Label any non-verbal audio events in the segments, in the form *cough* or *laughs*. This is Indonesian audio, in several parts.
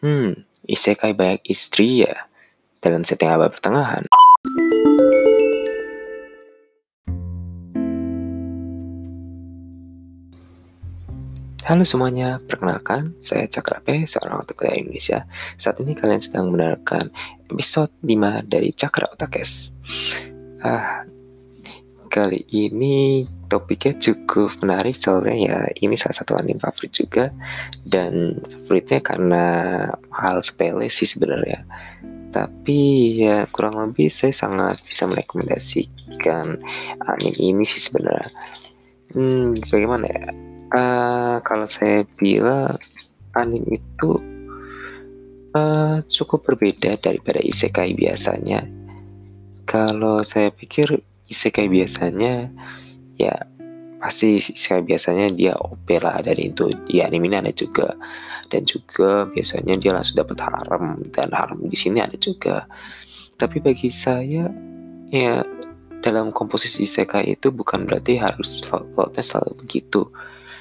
Hmm, isekai banyak istri ya dalam setting abad pertengahan. Halo semuanya, perkenalkan saya Cakrape, seorang otak dari Indonesia. Saat ini kalian sedang mendengarkan episode 5 dari Cakra Otakes. Ah, kali ini topiknya cukup menarik soalnya ya ini salah satu anime favorit juga. Dan favoritnya karena hal sepele sih sebenarnya. Tapi ya kurang lebih saya sangat bisa merekomendasikan anime ini sih sebenarnya. Hmm, bagaimana ya? Uh, kalau saya bilang anime itu uh, cukup berbeda daripada isekai biasanya. Kalau saya pikir isekai biasanya ya pasti isekai biasanya dia OP lah. Dari itu di anime ini ada juga. Dan juga biasanya dia langsung dapat harem. Dan harem di sini ada juga. Tapi bagi saya ya dalam komposisi isekai itu bukan berarti harus plotnya selalu begitu.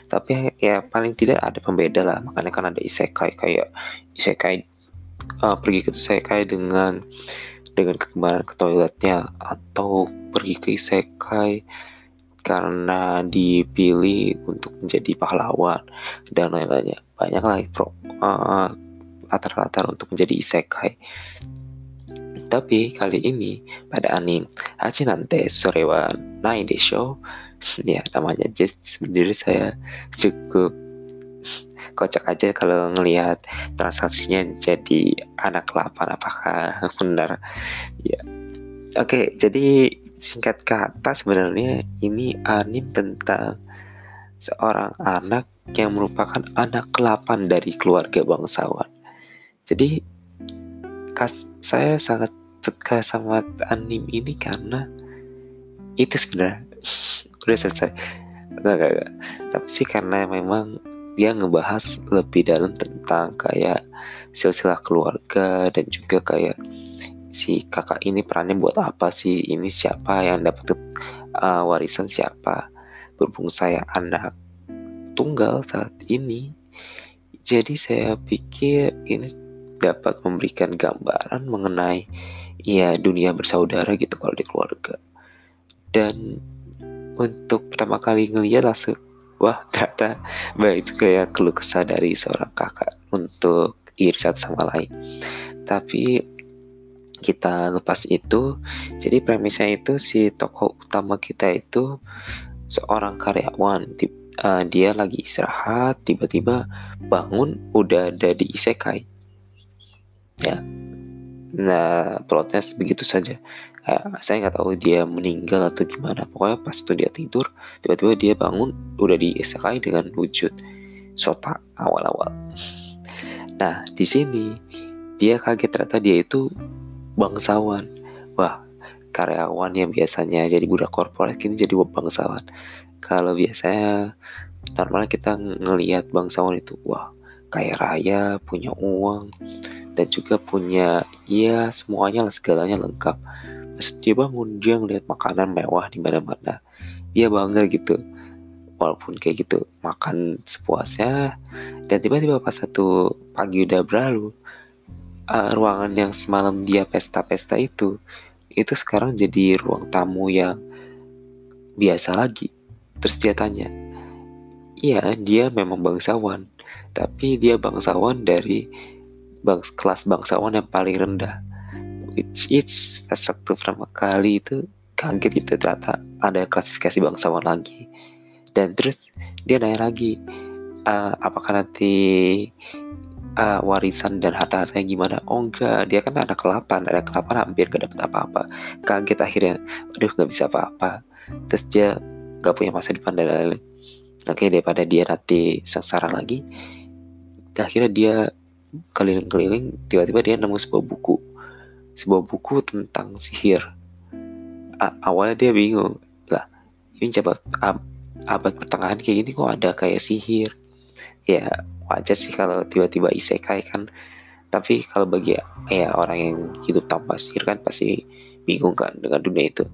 Tapi ya paling tidak ada pembeda lah. Makanya kan ada isekai kayak isekai uh, pergi ke isekai dengan dengan kegemaran ke toiletnya atau pergi ke isekai karena dipilih untuk menjadi pahlawan dan lain-lainnya. Banyak lagi pro uh, latar-latar untuk menjadi isekai. Tapi kali ini pada anime Hachinante Sorewa Nai Show ya namanya jadi sendiri saya cukup kocak aja kalau ngelihat transaksinya jadi anak lapan apakah *laughs* benar ya. Oke jadi singkat kata sebenarnya ini anime tentang seorang anak yang merupakan anak kelapan dari keluarga bangsawan. Jadi kas saya sangat suka sama anime ini karena itu sebenarnya. *laughs* Udah selesai. Enggak, enggak, enggak. tapi sih karena memang dia ngebahas lebih dalam tentang kayak silsilah keluarga dan juga kayak si kakak ini perannya buat apa sih ini siapa yang dapat uh, warisan siapa berhubung saya anak tunggal saat ini. Jadi saya pikir ini dapat memberikan gambaran mengenai ya dunia bersaudara gitu kalau di keluarga. Dan untuk pertama kali ngeliat langsung wah ternyata baik itu kayak keluh kesah dari seorang kakak untuk iri sama lain tapi kita lepas itu jadi premisnya itu si tokoh utama kita itu seorang karyawan. Uh, dia lagi istirahat tiba-tiba bangun udah ada di isekai. Ya. Nah plotnya begitu saja kayak saya nggak tahu dia meninggal atau gimana. Pokoknya pas itu dia tidur tiba-tiba dia bangun udah diisekai dengan wujud sota awal-awal. Nah di sini dia kaget ternyata dia itu bangsawan. Wah karyawan yang biasanya jadi budak korporat kini jadi bangsawan. Kalau biasanya normalnya kita ngelihat bangsawan itu wah kaya raya punya uang dan juga punya ya semuanya lah segalanya lengkap dia bangun dia ngeliat makanan mewah di mana-mana. Dia bangga gitu. Walaupun kayak gitu makan sepuasnya. Dan tiba-tiba pas satu pagi udah berlalu uh, ruangan yang semalam dia pesta-pesta itu itu sekarang jadi ruang tamu yang biasa lagi. Terus dia tanya iya dia memang bangsawan. Tapi dia bangsawan dari bang kelas bangsawan yang paling rendah which is waktu pertama kali itu kaget itu ternyata ada klasifikasi bangsawan lagi. Dan terus dia nanya lagi uh, apakah nanti uh, warisan dan harta-hartanya gimana? Oh enggak dia kan ada kelapan ada kelapan hampir gak dapat apa-apa. Kaget akhirnya aduh nggak bisa apa-apa. Terus dia nggak punya masa depan dan lain-lain. Oke daripada dia nanti sengsara lagi akhirnya dia keliling-keliling tiba-tiba dia nemu sebuah buku sebuah buku tentang sihir. A awalnya dia bingung, lah ini coba ab abad pertengahan kayak gini kok ada kayak sihir. Ya wajar sih kalau tiba-tiba isekai kan. Tapi kalau bagi ya orang yang hidup tanpa sihir kan pasti bingung kan dengan dunia itu.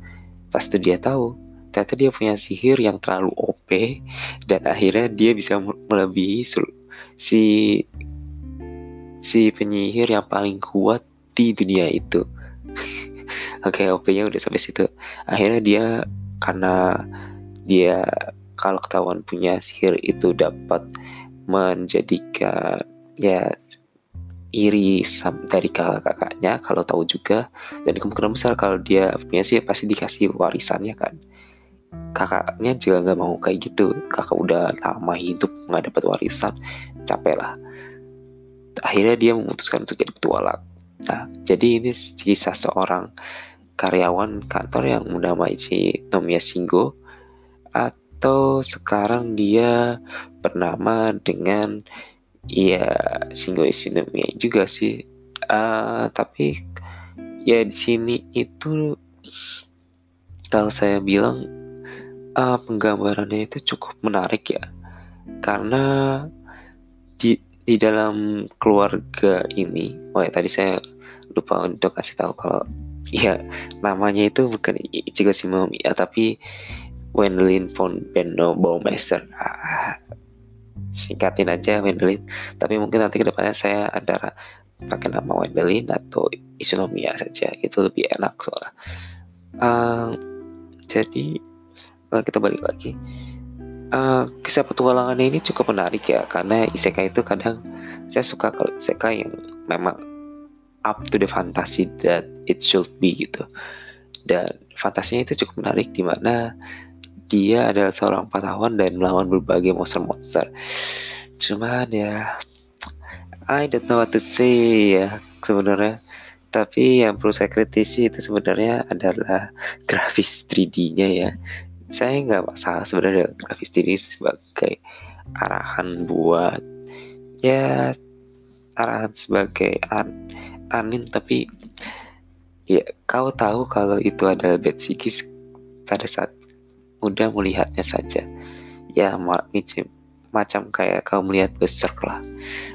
Pas itu dia tahu, ternyata dia punya sihir yang terlalu OP dan akhirnya dia bisa melebihi si si penyihir yang paling kuat di dunia itu. *laughs* Oke okay, OP-nya udah sampai situ. Akhirnya dia karena dia kalau ketahuan punya sihir itu dapat menjadikan ya iri dari kakak-kakaknya kalau tahu juga. Dan kemungkinan besar kalau dia punya sih pasti dikasih warisannya kan. Kakaknya juga nggak mau kayak gitu. Kakak udah lama hidup nggak dapat warisan capek lah. Akhirnya dia memutuskan untuk jadi petualang nah jadi ini kisah seorang karyawan kantor yang menamai si Nomiya Singgo atau sekarang dia bernama dengan ya Singgo Isinomiya juga sih. Uh, tapi ya di sini itu kalau saya bilang uh, penggambarannya itu cukup menarik ya. Karena di di dalam keluarga ini oh ya tadi saya lupa untuk kasih tahu kalau *laughs* ya namanya itu bukan Ichigo ya tapi Wendelin von Benno Baumeister. Ah, singkatin aja Wendelin tapi mungkin nanti ke depannya saya antara pakai nama Wendelin atau Isunomiya saja. Itu lebih enak soalnya. Uh, jadi uh, kita balik lagi. Uh, kisah petualangannya ini cukup menarik ya karena isekai itu kadang saya suka kalau isekai yang memang up to the fantasy that it should be gitu dan fantasinya itu cukup menarik di mana dia adalah seorang pahlawan dan melawan berbagai monster-monster. Cuman ya, I don't know what to say ya sebenarnya. Tapi yang perlu saya kritisi itu sebenarnya adalah grafis 3D-nya ya. Saya nggak masalah sebenarnya grafis 3D sebagai arahan buat ya arahan sebagai an anin tapi ya kau tahu kalau itu adalah bad psikis pada saat mudah melihatnya saja. Ya macam macam kayak kau melihat besar lah.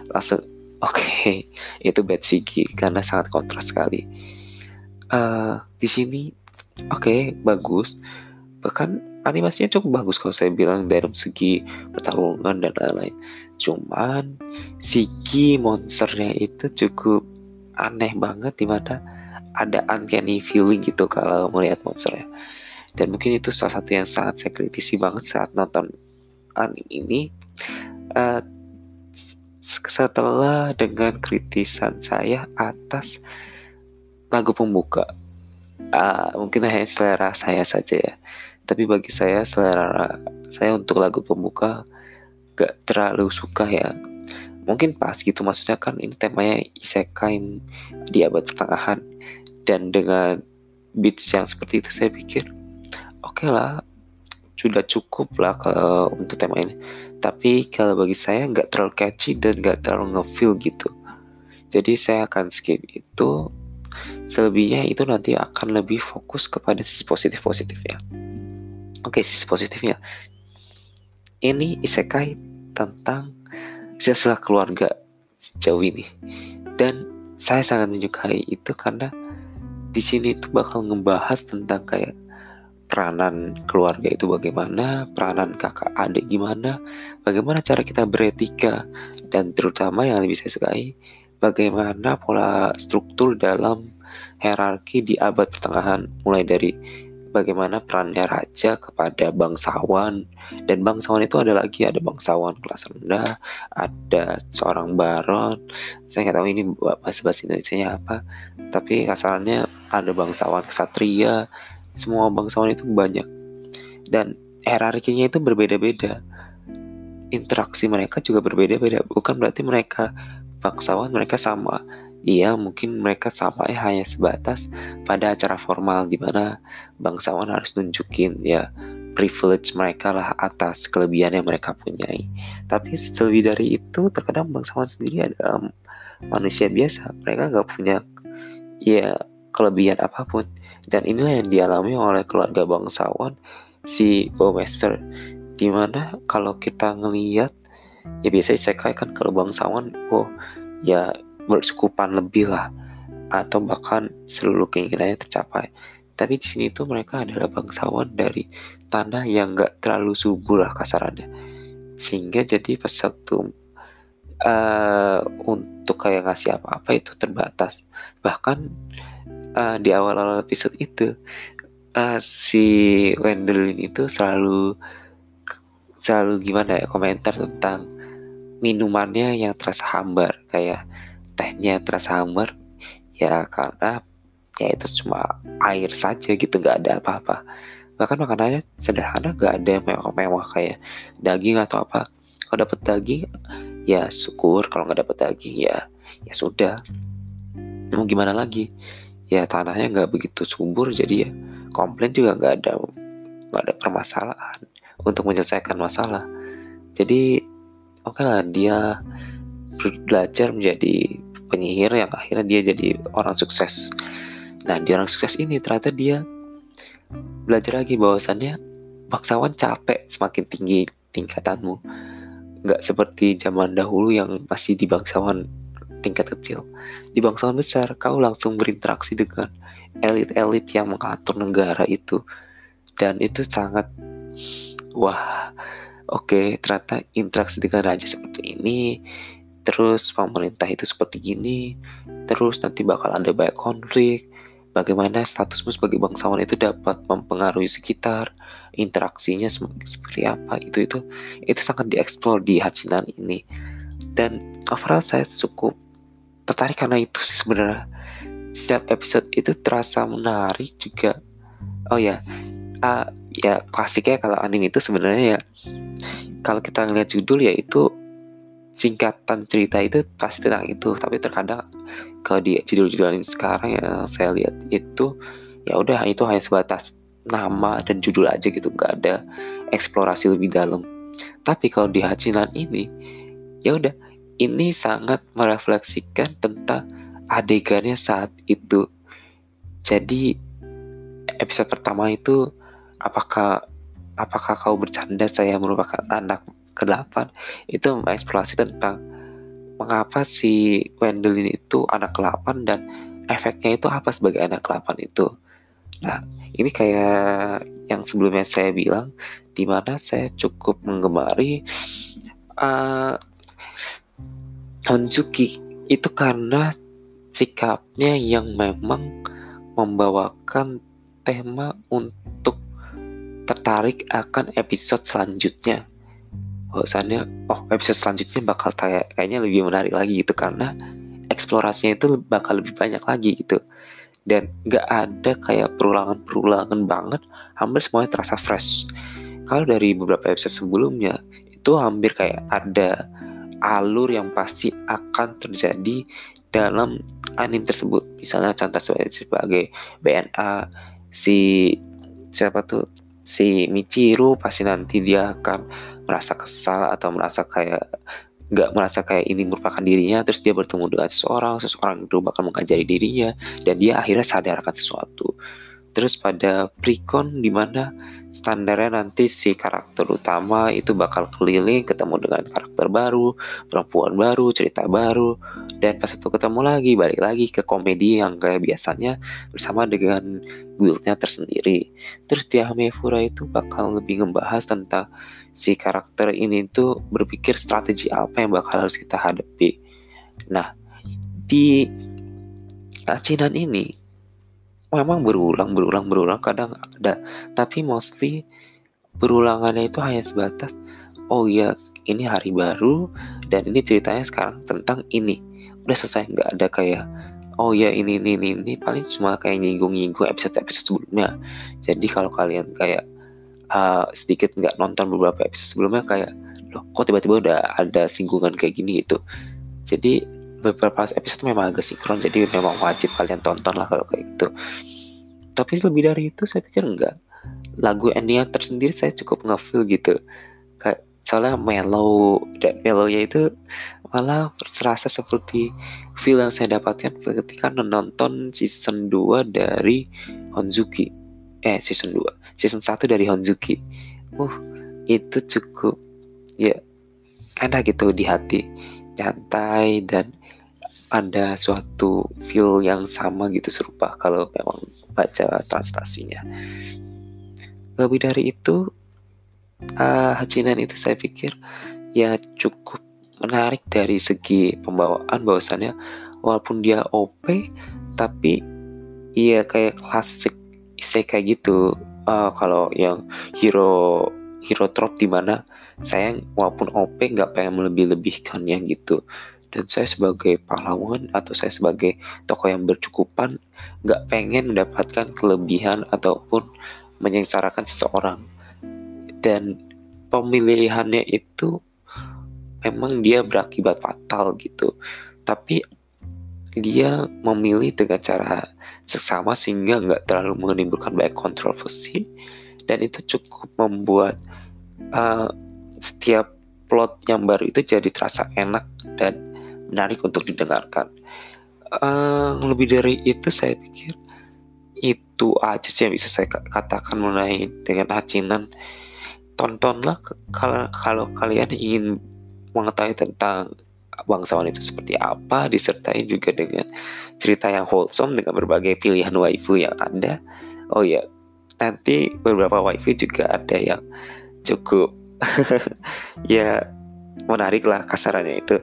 Langsung *laughs* oke okay, itu bad sigi karena sangat kontras sekali. Uh, di sini oke okay, bagus bahkan animasinya cukup bagus kalau saya bilang dari segi pertarungan dan lain-lain cuman segi monsternya itu cukup aneh banget di mana ada uncanny feeling gitu kalau melihat monsternya dan mungkin itu salah satu yang sangat saya kritisi banget saat nonton anime ini. Uh, setelah dengan kritisan saya atas lagu pembuka. Uh, mungkin hanya selera saya saja ya. Tapi bagi saya selera saya untuk lagu pembuka gak terlalu suka ya mungkin pas gitu maksudnya kan ini temanya isekai di abad pertengahan. Dan dengan beats yang seperti itu saya pikir oke okay lah sudah cukup lah kalau untuk tema ini. Tapi kalau bagi saya nggak terlalu catchy dan nggak terlalu ngefeel gitu. Jadi saya akan skip itu. Selebihnya itu nanti akan lebih fokus kepada sisi positif positifnya oke sisi positifnya. Ini isekai tentang silsilah keluarga sejauh ini. Dan saya sangat menyukai itu karena di sini itu bakal ngebahas tentang kayak peranan keluarga itu bagaimana, peranan kakak adik gimana, bagaimana cara kita beretika, dan terutama yang lebih saya sukai, bagaimana pola struktur dalam hierarki di abad pertengahan, mulai dari bagaimana perannya raja kepada bangsawan, dan bangsawan itu ada lagi, ada bangsawan kelas rendah, ada seorang baron, saya nggak tahu ini bahasa bahasa Indonesia apa, tapi asalnya ada bangsawan kesatria, semua bangsawan itu banyak. Dan hierarkinya itu berbeda-beda. Interaksi mereka juga berbeda-beda. Bukan berarti mereka bangsawan mereka sama Iya mungkin mereka sama ya hanya sebatas pada acara formal di mana bangsawan harus nunjukin ya privilege mereka lah atas kelebihan yang mereka punyai. Tapi lebih dari itu terkadang bangsawan sendiri adalah manusia biasa. Mereka nggak punya ya kelebihan apa pun dan inilah yang dialami oleh keluarga bangsawan si Bowmaster di mana kalau kita ngeliat ya biasa isekai kan kalau bangsawan oh ya bersukupan lebih lah. Atau bahkan seluruh keinginannya tercapai. Tapi di sini tuh mereka adalah bangsawan dari tanah yang gak terlalu subur lah kasarannya. Sehingga jadi pas waktu uh, untuk kayak ngasih apa-apa itu terbatas. Bahkan uh, di awal-awal episode itu uh, si Wendelin itu selalu selalu gimana ya komentar tentang minumannya yang terasa hambar. Kayak tehnya terasa hambar. Ya karena ya itu cuma air saja gitu nggak ada apa-apa. Bahkan makanannya sederhana nggak ada mewah-mewah kayak daging atau apa. Kalau dapat daging ya syukur. Kalau nggak dapat daging ya ya sudah. Mau gimana lagi? Ya tanahnya nggak begitu subur jadi ya komplain juga nggak ada nggak ada permasalahan untuk menyelesaikan masalah. Jadi oke okay lah dia belajar menjadi penyihir yang akhirnya dia jadi orang sukses. Nah di orang sukses ini ternyata dia belajar lagi bahwasannya bangsawan capek semakin tinggi tingkatanmu. Nggak seperti zaman dahulu yang masih di bangsawan tingkat kecil. Di bangsawan besar kau langsung berinteraksi dengan elit-elit yang mengatur negara itu. Dan itu sangat wah oke okay, ternyata interaksi dengan raja seperti ini terus pemerintah itu seperti gini terus nanti bakal ada banyak konflik. Bagaimana statusmu sebagai bangsawan itu dapat mempengaruhi sekitar interaksinya seperti apa? Itu itu itu sangat dieksplor di Hachinan ini. Dan overall saya cukup tertarik karena itu sih sebenarnya. Setiap episode itu terasa menarik juga. Oh ya uh, ya klasiknya kalau anime itu sebenarnya ya kalau kita ngeliat judul ya itu singkatan cerita itu pasti tentang itu. Tapi terkadang kalau di judul-judul anime sekarang ya saya lihat itu ya udah itu hanya sebatas nama dan judul aja gitu. Nggak ada eksplorasi lebih dalam. Tapi kalau di Hachinan ini ya udah ini sangat merefleksikan tentang adegannya saat itu. Jadi episode pertama itu apakah apakah kau bercanda? Saya merupakan anak ke-8 itu mengeksplorasi tentang mengapa si Wendelin itu anak ke-8 dan efeknya itu apa sebagai anak ke-8 itu. Nah, ini kayak yang sebelumnya saya bilang di mana saya cukup menggemari uh, Honjuki itu karena sikapnya yang memang membawakan tema untuk tertarik akan episode selanjutnya bahwasannya oh episode selanjutnya bakal kayak kayaknya lebih menarik lagi gitu karena eksplorasinya itu bakal lebih banyak lagi gitu. Dan nggak ada kayak perulangan-perulangan banget hampir semuanya terasa fresh. Kalau dari beberapa episode sebelumnya itu hampir kayak ada alur yang pasti akan terjadi dalam anime tersebut. Misalnya contoh sebagai BNA si siapa tuh? Si Michiru pasti nanti dia akan merasa kesal atau merasa kayak nggak merasa kayak ini merupakan dirinya terus dia bertemu dengan seseorang seseorang itu bakal mengajari dirinya dan dia akhirnya sadar akan sesuatu terus pada precon di mana standarnya nanti si karakter utama itu bakal keliling ketemu dengan karakter baru, perempuan baru, cerita baru, dan pas itu ketemu lagi balik lagi ke komedi yang kayak biasanya bersama dengan guildnya tersendiri. Terus di Hamefura itu bakal lebih ngebahas tentang si karakter ini tuh berpikir strategi apa yang bakal harus kita hadapi. Nah, di Acinan ini memang berulang berulang berulang kadang ada tapi mostly berulangannya itu hanya sebatas oh iya ini hari baru dan ini ceritanya sekarang tentang ini udah selesai nggak ada kayak oh ya ini ini ini, ini. paling cuma kayak nyinggung-nyinggung episode-episode sebelumnya jadi kalau kalian kayak uh, sedikit nggak nonton beberapa episode sebelumnya kayak loh kok tiba-tiba udah ada singgungan kayak gini? gitu. Jadi beberapa episode memang agak sinkron jadi memang wajib kalian tonton lah kalau kayak gitu. Tapi lebih dari itu saya pikir enggak. Lagu endingnya tersendiri saya cukup ngefeel gitu. Kayak soalnya mellow dan mellownya itu malah terasa seperti feel yang saya dapatkan ketika menonton season 2 dari Honzuki. Eh season 2 season 1 dari Honzuki uh itu cukup ya enak gitu di hati nyantai dan ada suatu feel yang sama gitu serupa kalau memang baca translasinya. Lebih dari itu, uh, Hachinan itu saya pikir ya cukup menarik dari segi pembawaan bahwasannya walaupun dia OP tapi iya kayak klasik isekai gitu. Uh, kalau yang hero hero trop di mana saya walaupun OP nggak pengen melebih-lebihkannya gitu. Dan saya sebagai pahlawan atau saya sebagai tokoh yang bercukupan nggak pengen mendapatkan kelebihan ataupun menyengsarakan seseorang. Dan pemilihannya itu memang dia berakibat fatal gitu. Tapi dia memilih dengan cara seksama sehingga nggak terlalu menimbulkan banyak kontroversi dan itu cukup membuat uh, setiap plot yang baru itu jadi terasa enak dan menarik untuk didengarkan. Uh, lebih dari itu saya pikir itu aja sih yang bisa saya katakan mengenai dengan Hachinan. Tontonlah kalau kalian ingin mengetahui tentang bangsawan itu seperti apa disertai juga dengan cerita yang wholesome dengan berbagai pilihan waifu yang ada. Oh ya nanti beberapa waifu juga ada yang cukup *laughs* ya menarik lah kasarannya itu.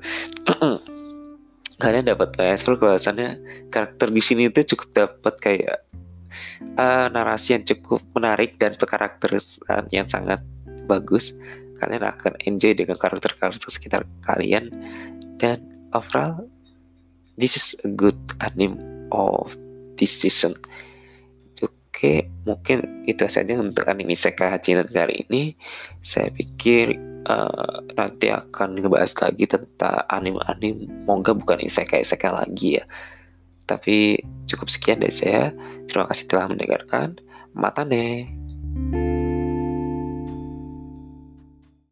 *clears throat* Kalian dapat mengeksplor bahwasannya karakter di sini itu cukup dapat kayak uh, narasi yang cukup menarik dan karakteristik yang sangat bagus kalian akan enjoy dengan karakter-karakter sekitar kalian. Dan overall this is a good anime of this season. Oke mungkin itu saja untuk anime Sekai Hachinan kali ini. Saya pikir uh, nanti akan ngebahas lagi tentang anime-anime moga bukan isekai-isekai lagi ya. Tapi cukup sekian dari saya. Terima kasih telah mendengarkan. Mata nih